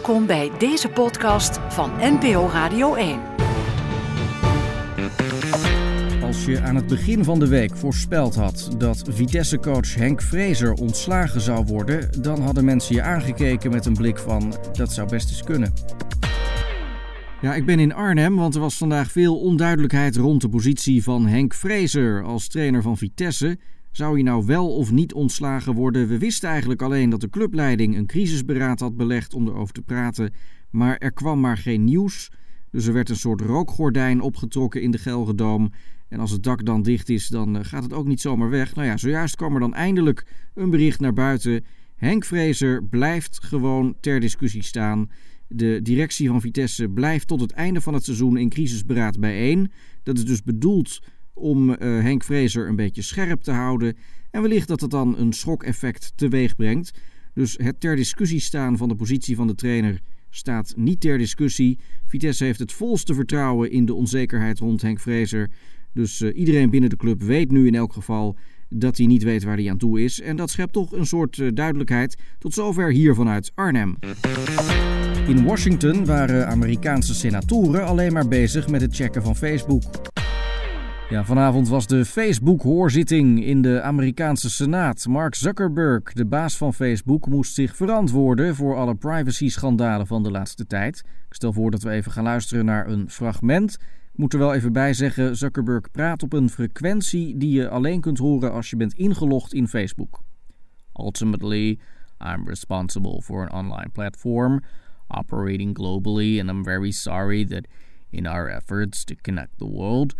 Welkom bij deze podcast van NPO Radio 1. Als je aan het begin van de week voorspeld had dat Vitesse-coach Henk Vrezer ontslagen zou worden, dan hadden mensen je aangekeken met een blik van dat zou best eens kunnen. Ja, ik ben in Arnhem, want er was vandaag veel onduidelijkheid rond de positie van Henk Vrezer als trainer van Vitesse. Zou hij nou wel of niet ontslagen worden? We wisten eigenlijk alleen dat de clubleiding een crisisberaad had belegd om erover te praten, maar er kwam maar geen nieuws. Dus er werd een soort rookgordijn opgetrokken in de Gelredoom. En als het dak dan dicht is, dan eh, gaat het ook niet zomaar weg. Nou ja, zojuist kwam er dan eindelijk een bericht naar buiten. Henk Vrezer blijft gewoon ter discussie staan. De directie van Vitesse blijft tot het einde van het seizoen in crisisberaad bijeen. Dat is dus bedoeld om uh, Henk Vrezer een beetje scherp te houden. En wellicht dat het dan een schokeffect teweeg brengt. Dus het ter discussie staan van de positie van de trainer staat niet ter discussie. Vitesse heeft het volste vertrouwen in de onzekerheid rond Henk Vrezer. Dus uh, iedereen binnen de club weet nu in elk geval dat hij niet weet waar hij aan toe is. En dat schept toch een soort uh, duidelijkheid. Tot zover hier vanuit Arnhem. In Washington waren Amerikaanse senatoren alleen maar bezig met het checken van Facebook. Ja, vanavond was de Facebook-hoorzitting in de Amerikaanse Senaat. Mark Zuckerberg, de baas van Facebook, moest zich verantwoorden voor alle privacy-schandalen van de laatste tijd. Ik stel voor dat we even gaan luisteren naar een fragment. Ik moet er wel even bij zeggen: Zuckerberg praat op een frequentie die je alleen kunt horen als je bent ingelogd in Facebook. Ultimately, I'm responsible for an online platform operating globally, and I'm very sorry that in our efforts to connect the world.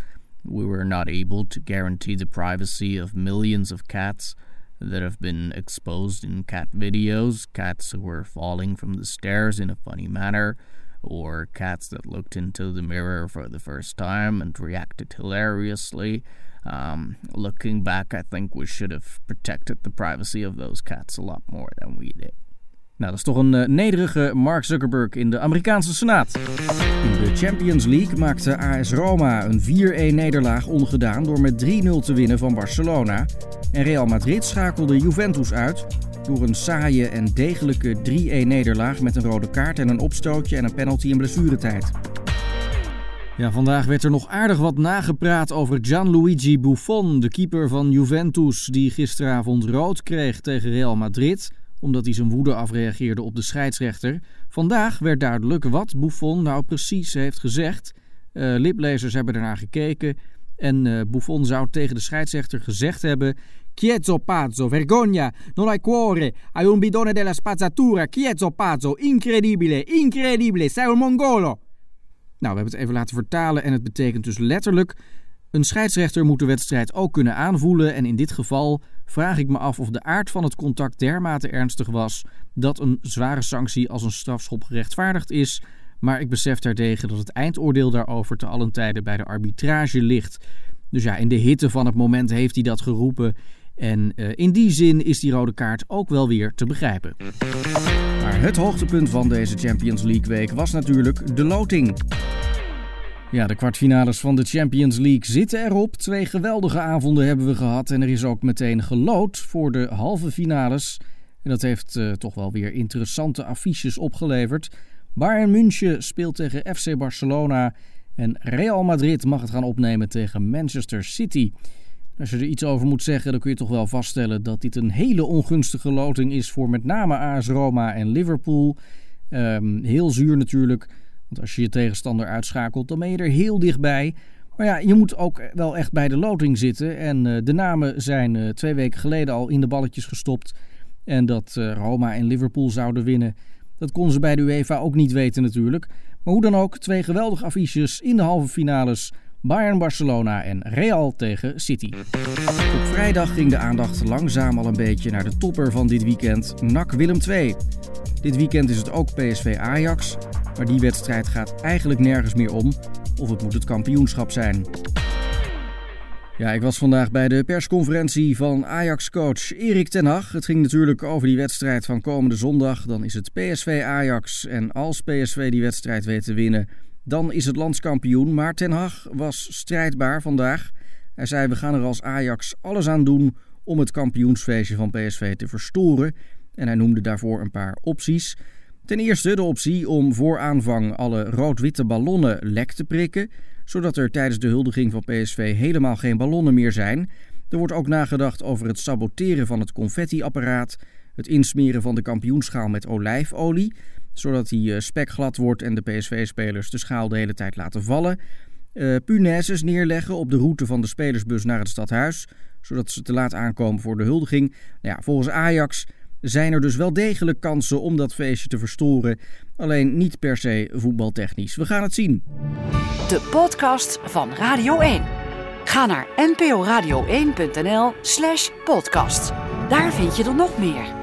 We were not able to guarantee the privacy of millions of cats that have been exposed in cat videos, cats who were falling from the stairs in a funny manner, or cats that looked into the mirror for the first time and reacted hilariously. Um, looking back, I think we should have protected the privacy of those cats a lot more than we did. Nou, dat is toch een uh, nederige Mark Zuckerberg in de Amerikaanse Senaat. In de Champions League maakte AS Roma een 4-1 nederlaag ongedaan door met 3-0 te winnen van Barcelona. En Real Madrid schakelde Juventus uit door een saaie en degelijke 3-1 nederlaag met een rode kaart en een opstootje en een penalty in blessuretijd. Ja, vandaag werd er nog aardig wat nagepraat over Gianluigi Buffon, de keeper van Juventus, die gisteravond rood kreeg tegen Real Madrid omdat hij zijn woede afreageerde op de scheidsrechter. Vandaag werd duidelijk wat Buffon nou precies heeft gezegd. Uh, liplezers hebben ernaar gekeken en uh, Buffon zou tegen de scheidsrechter gezegd hebben... Chiezzo pazzo, vergogna, non hai cuore, hai un bidone della spazzatura, chiezzo pazzo, incredibile, incredibile, sei un mongolo. Nou, we hebben het even laten vertalen en het betekent dus letterlijk... Een scheidsrechter moet de wedstrijd ook kunnen aanvoelen en in dit geval vraag ik me af of de aard van het contact dermate ernstig was dat een zware sanctie als een strafschop gerechtvaardigd is. Maar ik besef terdege dat het eindoordeel daarover te allen tijden bij de arbitrage ligt. Dus ja, in de hitte van het moment heeft hij dat geroepen. En uh, in die zin is die rode kaart ook wel weer te begrijpen. Maar het hoogtepunt van deze Champions League week was natuurlijk de loting. Ja, de kwartfinales van de Champions League zitten erop. Twee geweldige avonden hebben we gehad en er is ook meteen gelood voor de halve finales. En dat heeft uh, toch wel weer interessante affiches opgeleverd. Bayern München speelt tegen FC Barcelona en Real Madrid mag het gaan opnemen tegen Manchester City. Als je er iets over moet zeggen, dan kun je toch wel vaststellen dat dit een hele ongunstige loting is voor met name AS Roma en Liverpool. Um, heel zuur natuurlijk. Want als je je tegenstander uitschakelt, dan ben je er heel dichtbij. Maar ja, je moet ook wel echt bij de loting zitten. En uh, de namen zijn uh, twee weken geleden al in de balletjes gestopt. En dat uh, Roma en Liverpool zouden winnen, dat konden ze bij de UEFA ook niet weten natuurlijk. Maar hoe dan ook, twee geweldige affiches in de halve finales. Bayern Barcelona en Real tegen City. Op vrijdag ging de aandacht langzaam al een beetje naar de topper van dit weekend, NAC Willem II. Dit weekend is het ook PSV Ajax, maar die wedstrijd gaat eigenlijk nergens meer om of het moet het kampioenschap zijn. Ja, ik was vandaag bij de persconferentie van Ajax-coach Erik ten Hag. Het ging natuurlijk over die wedstrijd van komende zondag. Dan is het PSV-Ajax en als PSV die wedstrijd weet te winnen, dan is het landskampioen. Maar ten Hag was strijdbaar vandaag. Hij zei, we gaan er als Ajax alles aan doen om het kampioensfeestje van PSV te verstoren. En hij noemde daarvoor een paar opties. Ten eerste de optie om voor aanvang alle rood-witte ballonnen lek te prikken, zodat er tijdens de huldiging van PSV helemaal geen ballonnen meer zijn. Er wordt ook nagedacht over het saboteren van het confettiapparaat, het insmeren van de kampioenschaal met olijfolie, zodat die eh, spekglad wordt en de PSV-spelers de schaal de hele tijd laten vallen. Uh, punaises neerleggen op de route van de spelersbus naar het stadhuis, zodat ze te laat aankomen voor de huldiging. Nou ja, volgens Ajax zijn er dus wel degelijk kansen om dat feestje te verstoren. Alleen niet per se voetbaltechnisch. We gaan het zien. De podcast van Radio 1. Ga naar nporadio1.nl/slash podcast. Daar vind je er nog meer.